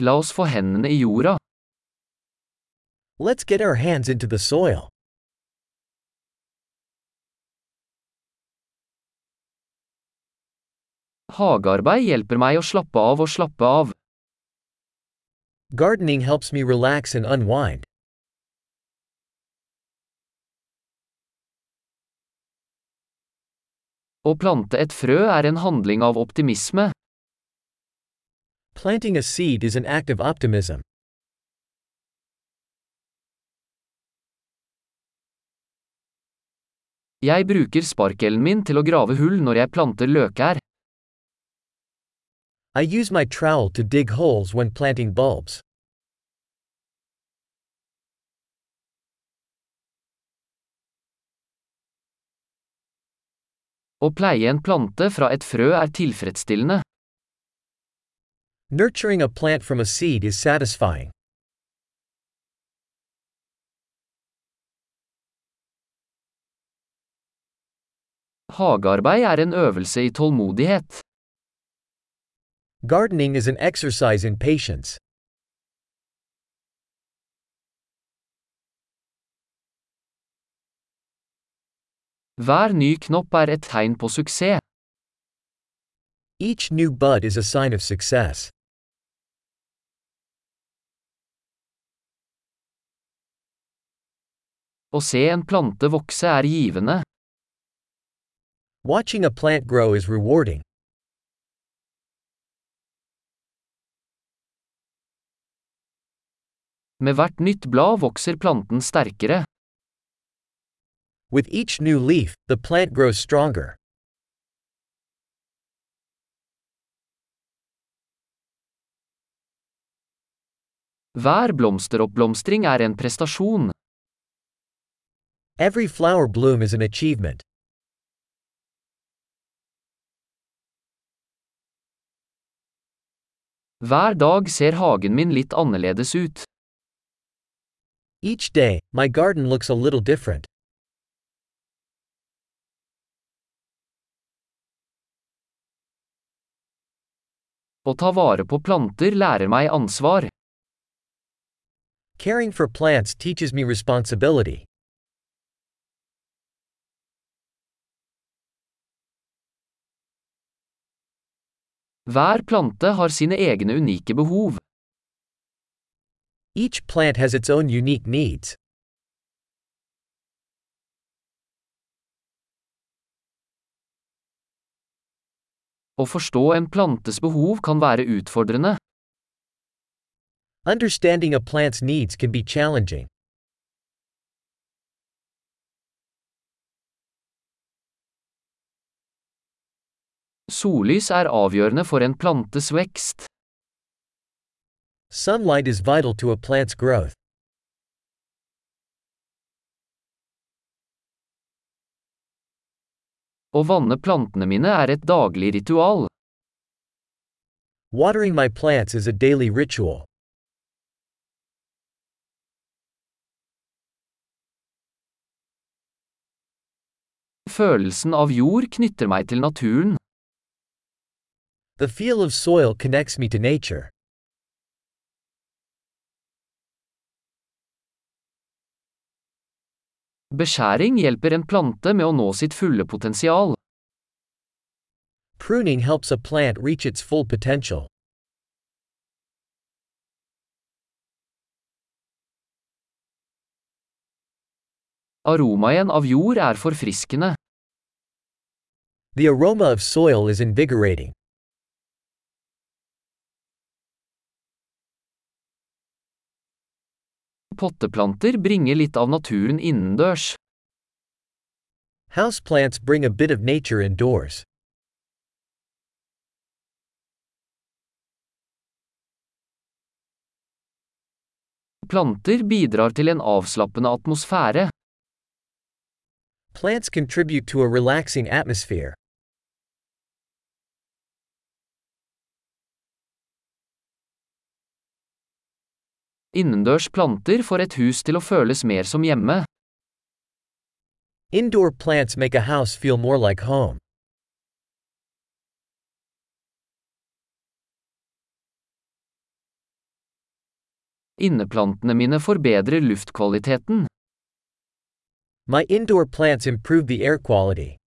La oss få hendene i jorda. Let's get our hands into the soil. Hagearbeid hjelper meg å slappe av og slappe av. Gardening helps me relax and unwind. Å plante et frø er en handling av optimisme. Planting a seed is an act of optimism. Jeg bruker sparkelen min til å grave hull når jeg planter løkær. I use my trowel to dig holes when planting bulbs. Å pleie en plante fra et frø er tilfredsstillende. Nurturing a plant from a seed is satisfying. Hagearbeid er en øvelse i tålmodighet. Gardening is an exercise in patience. Hver ny knopp er et tegn på suksess. Each new bud is a sign of success. Å se en plante vokse er givende. Watching a plant grow is rewarding. Med hvert nytt blad vokser planten sterkere. With each new leaf, the plant grows stronger. Hver blomsteroppblomstring er en prestasjon. Every flower bloom is an achievement. Hver dag ser hagen min litt annerledes ut. Each day, my garden looks a little different. Å ta vare på planter lærer meg ansvar. Caring for plants teaches me responsibility. Hver plante har sine egne unike behov. Each plant has its own unique needs. Å forstå en plantes behov kan være utfordrende. Understanding a plant's needs can be challenging. Sollys er avgjørende for en plantes vekst. Sunlight is vital to a plant's growth. Å vanne plantene mine er et daglig ritual. Watering my plants is a daily ritual. Følelsen av jord knytter meg til naturen. The feel of soil connects me to nature. Beskjæring hjelper en plante med å nå sitt fulle potensial. Pruning helps a plant reach its full potential. Aromaen av jord er forfriskende. The aroma of soil is invigorating. Potteplanter bringer litt av naturen innendørs. Houseplants bring a bit of nature indoors. Planter bidrar til en avslappende atmosfære. Plants contribute to a relaxing atmosphere. Innendørs planter får et hus til å føles mer som hjemme. Indoor plants make a house feel more like home. Inneplantene mine forbedrer luftkvaliteten. My indoor plants improve the air quality.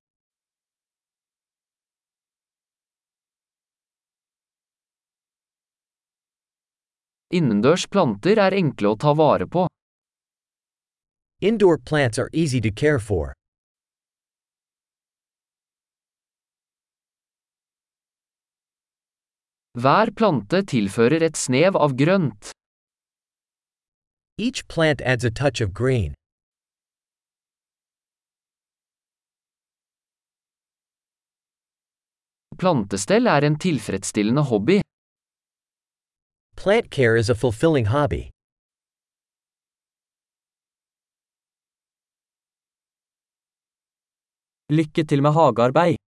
Innendørs planter er enkle å ta vare på. Indoor plants are easy to care for. Hver plante tilfører et snev av grønt. Each plant adds a touch of green. Plantestell er en tilfredsstillende hobby. Plant care is a fulfilling hobby. Lykke til med hagearbeid.